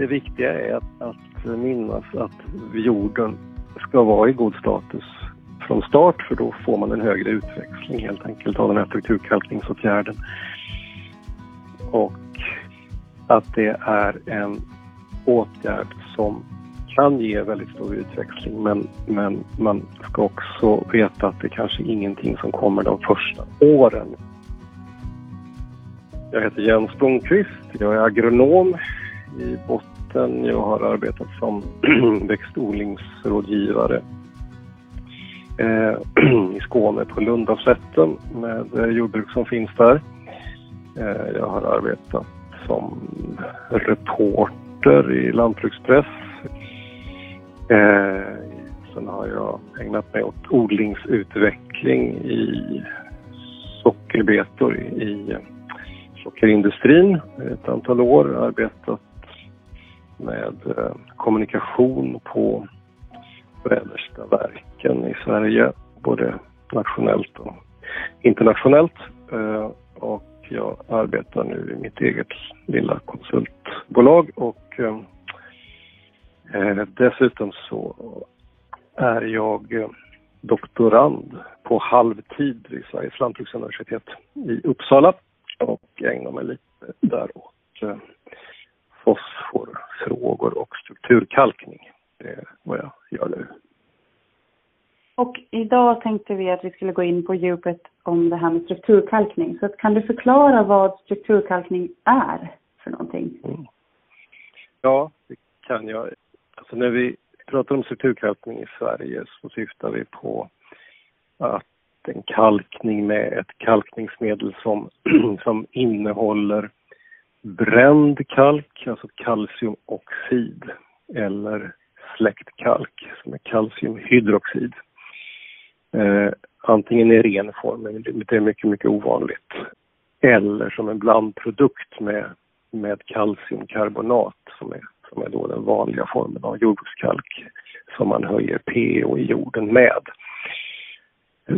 det viktiga är att, att minnas att jorden ska vara i god status från start för då får man en högre utväxling helt enkelt av den här strukturkalkningsåtgärden. Och att det är en åtgärd som kan ge väldigt stor utväxling men, men man ska också veta att det kanske är ingenting som kommer de första åren. Jag heter Jens Blomqvist, jag är agronom i botten. Jag har arbetat som växtodlingsrådgivare eh, i Skåne på Lundaslätten med eh, jordbruk som finns där. Eh, jag har arbetat som reporter i lantbrukspress. Sen har jag ägnat mig åt odlingsutveckling i sockerbetor i sockerindustrin ett antal år. Arbetat med eh, kommunikation på äversta verken i Sverige, både nationellt och internationellt. Eh, och jag arbetar nu i mitt eget lilla konsultbolag och eh, dessutom så är jag doktorand på halvtid vid Sveriges lantbruksuniversitet i Uppsala och ägnar mig lite däråt fosforfrågor och strukturkalkning. Det är vad jag gör nu. Och idag tänkte vi att vi skulle gå in på djupet om det här med strukturkalkning. Så kan du förklara vad strukturkalkning är för någonting? Mm. Ja, det kan jag. Alltså när vi pratar om strukturkalkning i Sverige så syftar vi på att en kalkning med ett kalkningsmedel som, som innehåller bränd kalk, alltså kalciumoxid, eller släktkalk som är kalciumhydroxid. Eh, antingen i ren form, men det är mycket, mycket ovanligt, eller som en blandprodukt med, med kalciumkarbonat som är, som är då den vanliga formen av jordbrukskalk som man höjer pH i jorden med.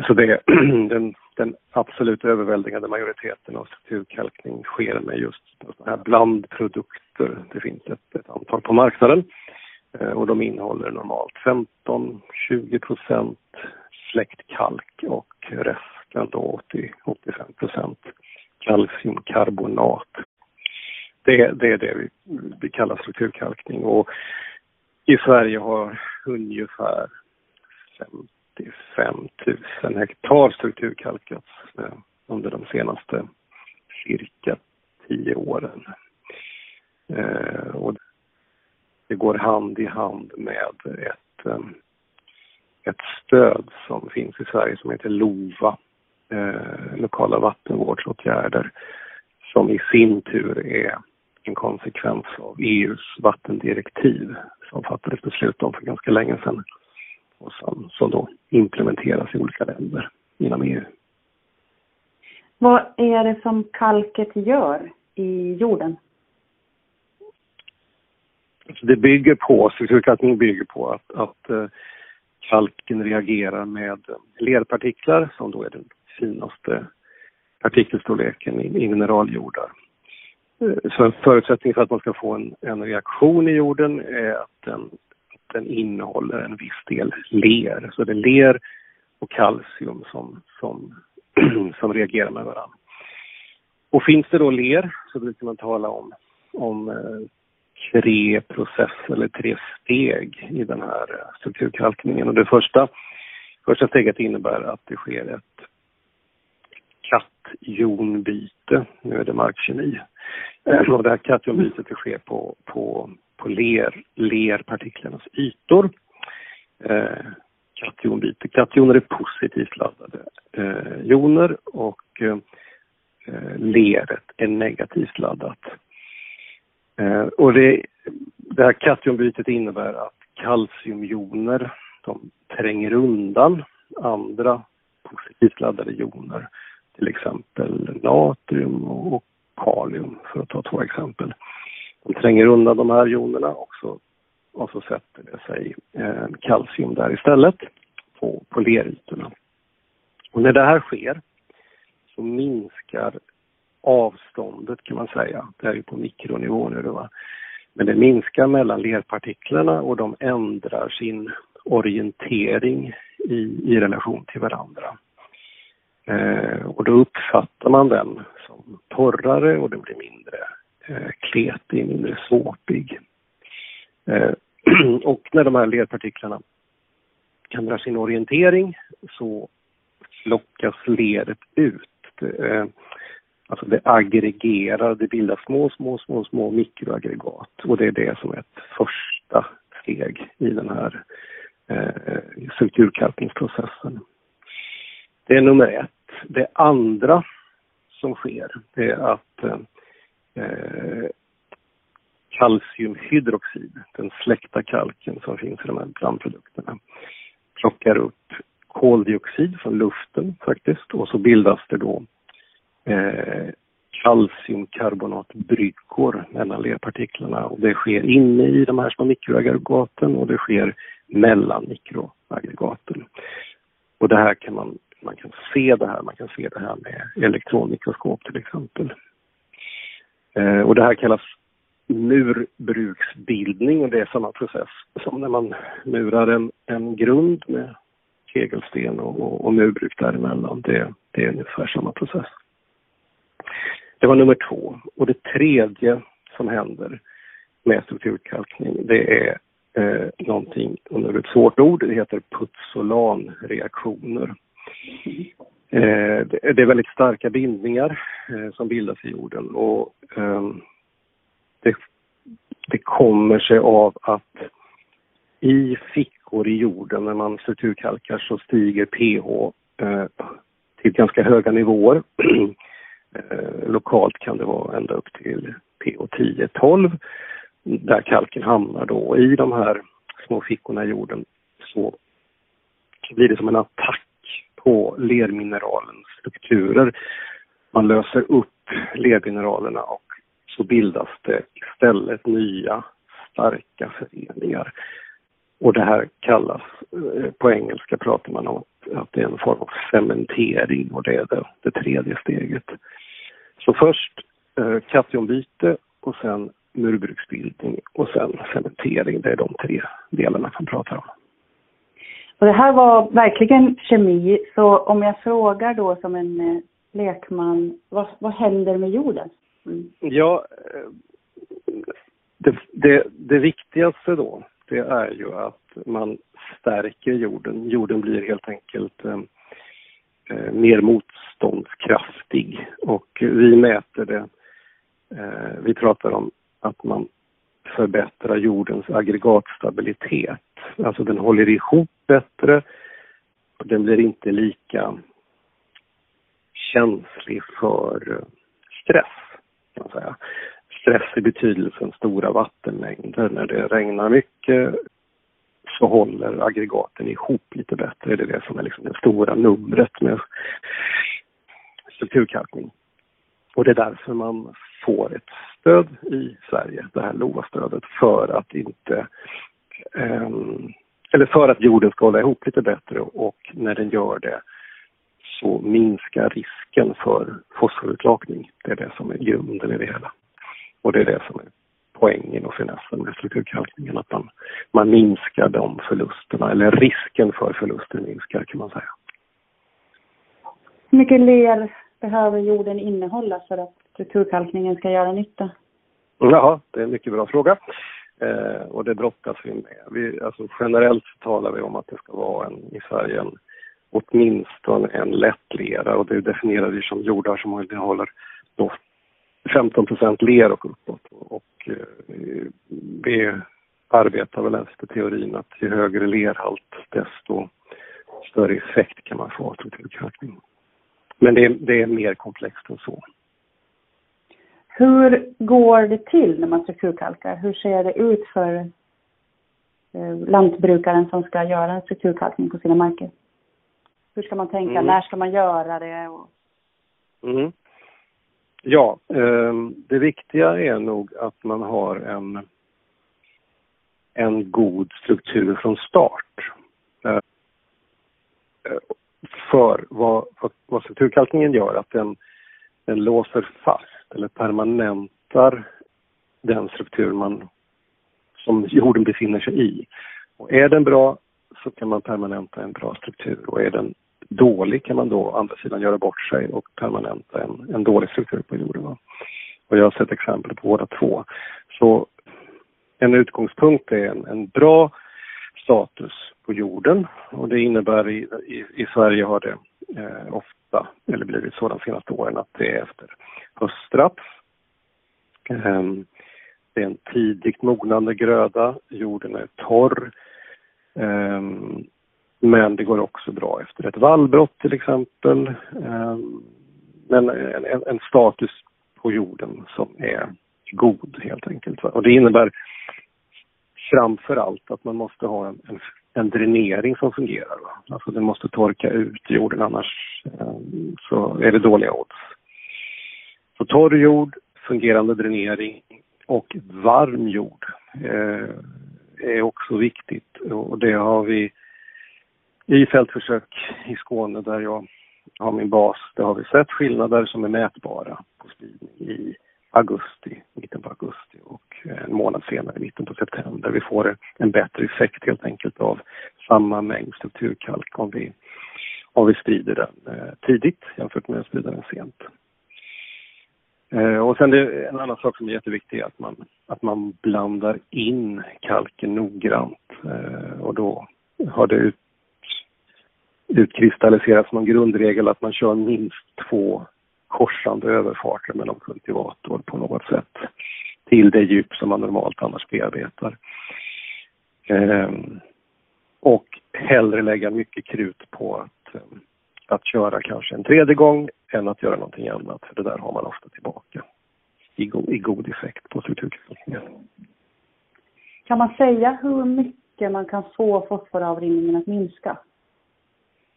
Så det, den, den absolut överväldigande majoriteten av strukturkalkning sker med just sådana här blandprodukter. Det finns ett, ett antal på marknaden eh, och de innehåller normalt 15-20 procent släktkalk och resten då 80-85 procent kalciumkarbonat. Det, det är det vi, vi kallar strukturkalkning och i Sverige har ungefär 35 000 hektar strukturkalkats eh, under de senaste cirka 10 åren. Eh, och det går hand i hand med ett, eh, ett stöd som finns i Sverige som heter LOVA, lokala vattenvårdsåtgärder, som i sin tur är en konsekvens av EUs vattendirektiv som fattades beslut om för ganska länge sedan och som, som då implementeras i olika länder inom EU. Vad är det som kalket gör i jorden? Alltså, det bygger på, strukturkalkning bygger på att, att uh, kalken reagerar med lerpartiklar som då är den finaste partikelstorleken i, i mineraljordar. Uh, så en förutsättning för att man ska få en, en reaktion i jorden är att den den innehåller en viss del ler. Så det är ler och kalcium som, som, som reagerar med varandra. Och finns det då ler så brukar man tala om, om eh, tre processer eller tre steg i den här eh, strukturkalkningen. Och det första, första steget innebär att det sker ett kationbyte. Nu är det markkemi. Eh, och det här kationbytet sker på, på på ler, lerpartiklarnas ytor. Eh, kationbyte. Kationer är positivt laddade eh, joner och eh, leret är negativt laddat. Eh, och det, det här kationbytet innebär att kalciumjoner de tränger undan andra positivt laddade joner, till exempel natrium och och ta två exempel. De tränger undan de här jonerna och så, och så sätter det sig eh, kalcium där istället på, på lerytorna. Och när det här sker så minskar avståndet kan man säga, det är ju på mikronivå nu då, va? Men det minskar mellan lerpartiklarna och de ändrar sin orientering i, i relation till varandra. Eh, och då uppfattar man den som torrare och den blir mindre eh, kletig, mindre såpig. Eh, och när de här lerpartiklarna ändrar sin orientering så lockas leret ut. Det, eh, alltså det aggregerar, det bildar små, små, små, små mikroaggregat och det är det som är ett första steg i den här eh, strukturkalkningsprocessen. Det är nummer ett. Det andra som sker det är att eh, kalciumhydroxid, den släckta kalken som finns i de här blandprodukterna, plockar upp koldioxid från luften faktiskt och så bildas det då eh, kalciumkarbonatbryggor mellan lerpartiklarna och det sker inne i de här små mikroaggregaten och det sker mellan mikroaggregaten. Och det här kan man, man kan se det här, man kan se det här med elektronmikroskop till exempel. Eh, och det här kallas murbruksbildning och det är samma process som när man murar en, en grund med tegelsten och, och, och murbruk däremellan. Det, det är ungefär samma process. Det var nummer två. Och det tredje som händer med strukturkalkning det är eh, någonting, och nu är det ett svårt ord, det heter putzolanreaktioner. Eh, det, det, är väldigt starka bindningar eh, som bildas i jorden och eh, det, det kommer sig av att i fickor i jorden när man strukturkalkar så stiger pH eh, till ganska höga nivåer. eh, lokalt kan det vara ända upp till pH 10-12 där kalken hamnar då. I de här små fickorna i jorden så blir det som en attack på lermineralens strukturer. Man löser upp lermineralerna och så bildas det istället nya starka föreningar. Och det här kallas, eh, på engelska pratar man om att det är en form av cementering och det är det, det tredje steget. Så först eh, kationbyte och sen murbruksbildning och sen cementering. Det är de tre delarna man pratar om. Och det här var verkligen kemi, så om jag frågar då som en eh, lekman, vad, vad händer med jorden? Mm. Ja, eh, det, det, det viktigaste då, det är ju att man stärker jorden. Jorden blir helt enkelt eh, eh mer motståndskraftig och vi mäter det. Eh, vi pratar om att man förbättrar jordens aggregatstabilitet. Alltså den håller ihop bättre och den blir inte lika känslig för eh, stress kan man säga. Stress i betydelsen stora vattenmängder. När det regnar mycket så håller aggregaten ihop lite bättre. Det är det som är liksom det stora numret med strukturkalkning. Och det är därför man får ett stöd i Sverige, det här LOA-stödet, för att inte eller för att jorden ska hålla ihop lite bättre och när den gör det så minskar risken för fosforutlakning. Det är det som är grunden i det hela. Och det är det som är poängen och finessen med strukturkalkningen, att man, man minskar de förlusterna, eller risken för förluster minskar kan man säga. Hur mycket ler behöver jorden innehålla för att strukturkalkningen ska göra nytta? Ja, det är en mycket bra fråga. Eh, och det brottas vi med. Vi, alltså generellt talar vi om att det ska vara en, i Sverige en åtminstone en lätt lera och det definierar vi som jordar som innehåller då 15% ler och uppåt. Och eh, vi arbetar väl efter teorin att ju högre lerhalt desto större effekt kan man få av strukturkalkning. Men det är, det är mer komplext än så. Hur går det till när man strukturkalkar? Hur ser det ut för eh, lantbrukaren som ska göra strukturkalkning på sina marker? Hur ska man tänka? Mm. När ska man göra det? Och... Mm. Ja, eh, det viktiga är nog att man har en, en god struktur från start. Eh, för vad, vad, vad strukturkalkningen gör, att den, den låser fast eller permanentar den struktur man som jorden befinner sig i. Och är den bra så kan man permanenta en bra struktur och är den dålig kan man då å andra sidan göra bort sig och permanenta en, en dålig struktur på jorden. Och jag har sett exempel på båda två. Så en utgångspunkt är en, en bra status på jorden och det innebär i, i, i Sverige har det eh, ofta, eller blivit så de senaste åren, att det är efter höstraps. Eh, det är en tidigt mognande gröda, jorden är torr. Eh, men det går också bra efter ett vallbrott till exempel. Ehm, men en, en, status på jorden som är god helt enkelt. Och det innebär framför allt att man måste ha en, en, en dränering som fungerar. Va? Alltså den måste torka ut jorden annars eh, så är det dåliga odds. Så torr jord, fungerande dränering och varm jord eh, är också viktigt och det har vi i fältförsök i Skåne där jag har min bas, där har vi sett skillnader som är mätbara på spridning i augusti, en månad senare, i mitten på september. Vi får en bättre effekt helt enkelt av samma mängd strukturkalk om vi, om vi sprider den eh, tidigt jämfört med att sprida den sent. Eh, och sen det, en annan sak som är jätteviktig är att man, att man blandar in kalken noggrant eh, och då har det ut, utkristalliserats en grundregel att man kör minst två korsande överfarter mellan kultivator på något sätt till det djup som man normalt annars bearbetar. Ehm, och hellre lägga mycket krut på att, ehm, att köra kanske en tredje gång än att göra någonting annat, för det där har man ofta tillbaka i, go i god effekt på strukturkvalitet. Kan man säga hur mycket man kan få fosforavrinningen att minska?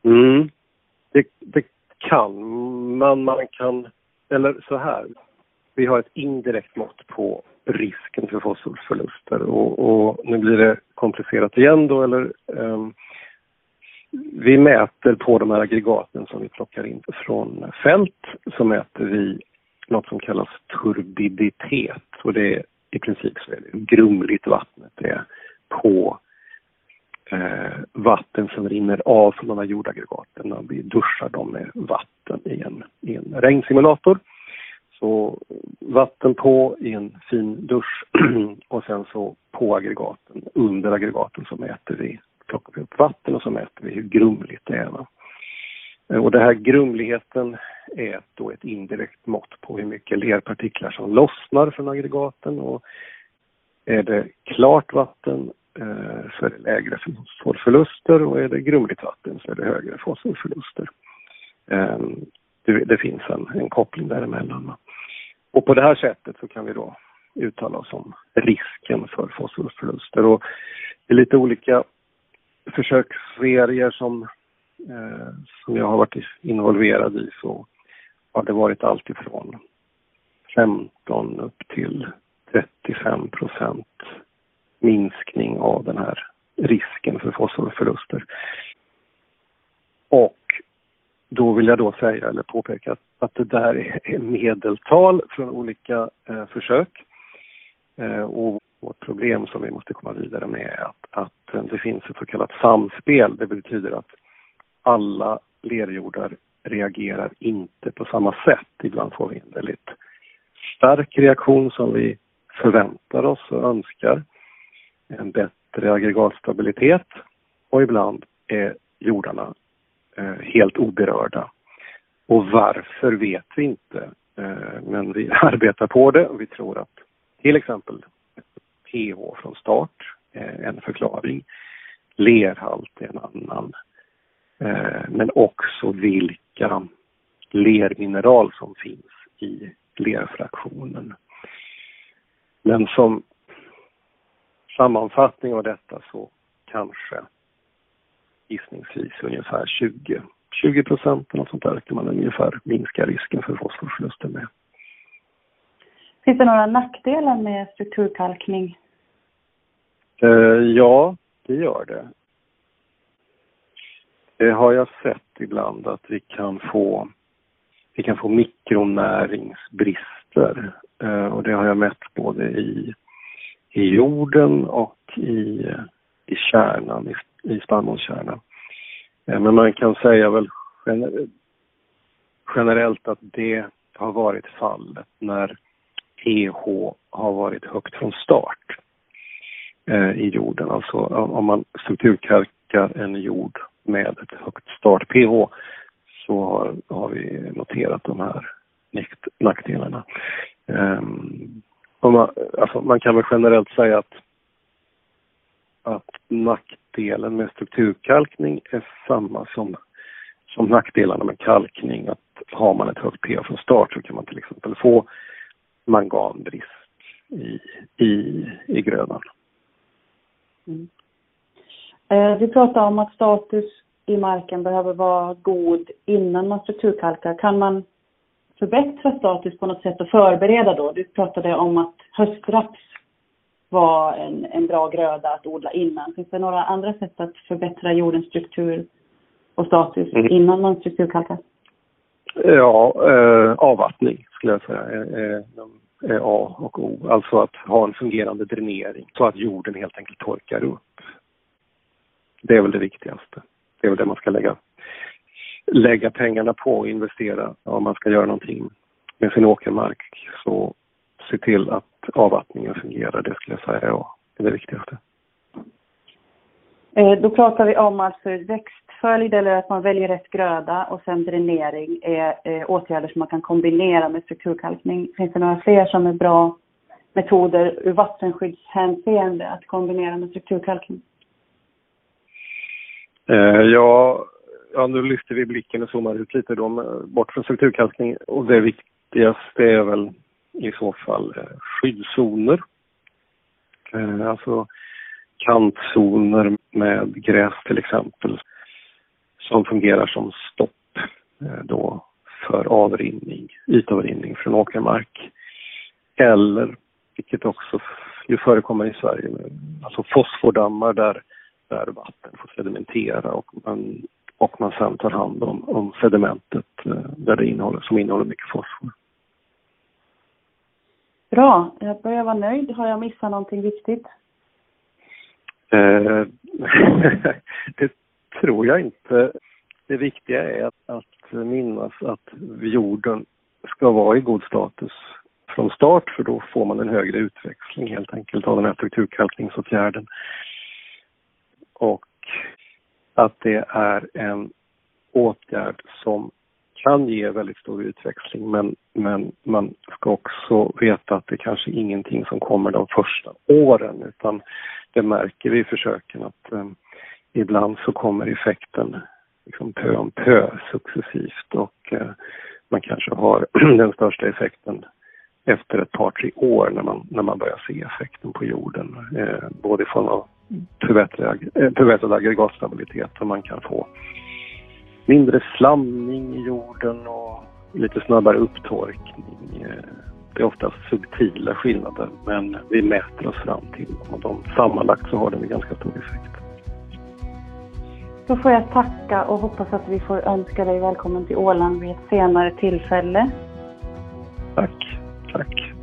Mm. Det, det kan man, man kan, eller så här. Vi har ett indirekt mått på risken för fossilförluster. Och, och nu blir det komplicerat igen då eller um, vi mäter på de här aggregaten som vi plockar in från fält så mäter vi något som kallas turbiditet. Och det är i princip så är det grumligt vattnet. Det är på eh, vatten som rinner av från de här jordaggregaten. När vi duschar dem med vatten i en, i en regnsimulator. Så vatten på i en fin dusch och sen så på aggregaten, under aggregaten så mäter vi, plockar vi upp vatten och så mäter vi hur grumligt det är. Va? Eh, och den här grumligheten är då ett indirekt mått på hur mycket lerpartiklar som lossnar från aggregaten och är det klart vatten eh, så är det lägre fosforförluster och är det grumligt vatten så är det högre fosforförluster. Ehm, det, finns en, en koppling däremellan. Och på det här sättet så kan vi då uttala oss om risken för fosforförluster. Och det är lite olika försöksserier som, eh, som jag har varit involverad i så har det varit allt ifrån 15 upp till 35 procent minskning av den här risken för fosforförluster. Då vill jag då säga eller påpeka att, att det där är medeltal från olika eh, försök. Eh, och vårt problem som vi måste komma vidare med är att, att eh, det finns ett så kallat samspel. Det betyder att alla lerjordar reagerar inte på samma sätt. Ibland får vi en väldigt stark reaktion som vi förväntar oss och önskar en bättre aggregatstabilitet och ibland är jordarna Eh, helt oberörda. Och varför vet vi inte, eh, men vi arbetar på det och vi tror att till exempel pH från start är en förklaring, lerhalt är en annan, men också vilka lermineral som finns i lerfraktionen. Men som sammanfattning av detta så kanske gissningsvis ungefär 20, 20 procent eller något sånt där kan man ungefär minska risken för fosforförluster med. Finns det några nackdelar med strukturkalkning? Eh, ja, det gör det. Det har jag sett ibland att vi kan få, vi kan få mikronäringsbrister eh, och det har jag mätt både i i jorden och i, i kärnan, i, i spannmålskärnan. Eh, men man kan säga väl generellt att det har varit fallet när pH har varit högt från start eh, i jorden. Alltså om man strukturkalkar en jord med ett högt start-pH så har, har vi noterat de här nackdelarna. Um, man, alltså man kan väl generellt säga att, att nackdelen med strukturkalkning är samma som, som nackdelarna med kalkning. Att har man ett högt pH från start så kan man till exempel få manganbrist i, i, i grödan. Mm. Eh, vi pratar om att status i marken behöver vara god innan man strukturkalkar. Kan man förbättra status på något sätt och förbereda då? Du pratade om att höstraps var en, en bra gröda att odla innan. Finns det några andra sätt att förbättra jordens struktur och status mm. innan man strukturkalkar? Ja, eh, avvattning skulle jag säga är, är A och O. Alltså att ha en fungerande dränering så att jorden helt enkelt torkar upp. Det är väl det viktigaste. Det är väl det man ska lägga, lägga pengarna på och investera om man ska göra någonting med sin åkermark. Så se till att avvattningen fungerar, det skulle jag säga är det viktigaste. Eh, då pratar vi om alltså växtföljd eller att man väljer rätt gröda och sen dränering är eh, åtgärder som man kan kombinera med strukturkalkning. Finns det några fler som är bra metoder ur vattenskyddshänseende att kombinera med strukturkalkning? Eh, ja, ja, nu lyfter vi blicken och zoomar ut lite då, bort från strukturkalkning och det viktigaste är väl i så fall eh, skyddszoner. Eh, alltså kantzoner med gräs till exempel som fungerar som stopp eh, då för avrinning, ytavrinning från åkermark. Eller, vilket också ju förekommer i Sverige, alltså fosfordammar där där vatten får sedimentera och man, och man sen tar hand om, om sedimentet där det innehåller, som innehåller mycket fosfor. Bra, jag börjar vara nöjd. Har jag missat någonting viktigt? Eh, det tror jag inte. Det viktiga är att, att minnas att jorden ska vara i god status från start för då får man en högre utväxling helt enkelt av den här strukturkalkningsåtgärden och att det är en åtgärd som kan ge väldigt stor utväxling men, men man ska också veta att det kanske är ingenting som kommer de första åren utan det märker vi i försöken att eh, ibland så kommer effekten liksom pö om pö successivt och eh, man kanske har den största effekten efter ett par, tre år när man, när man börjar se effekten på jorden. Eh, både i form av förbättrad, eh, förbättrad aggregatstabilitet som man kan få mindre slamning i jorden och lite snabbare upptorkning. Det är oftast subtila skillnader men vi mäter oss fram till dem och de, sammanlagt så har den en ganska stor effekt. Då får jag tacka och hoppas att vi får önska dig välkommen till Åland vid ett senare tillfälle. Tack, tack.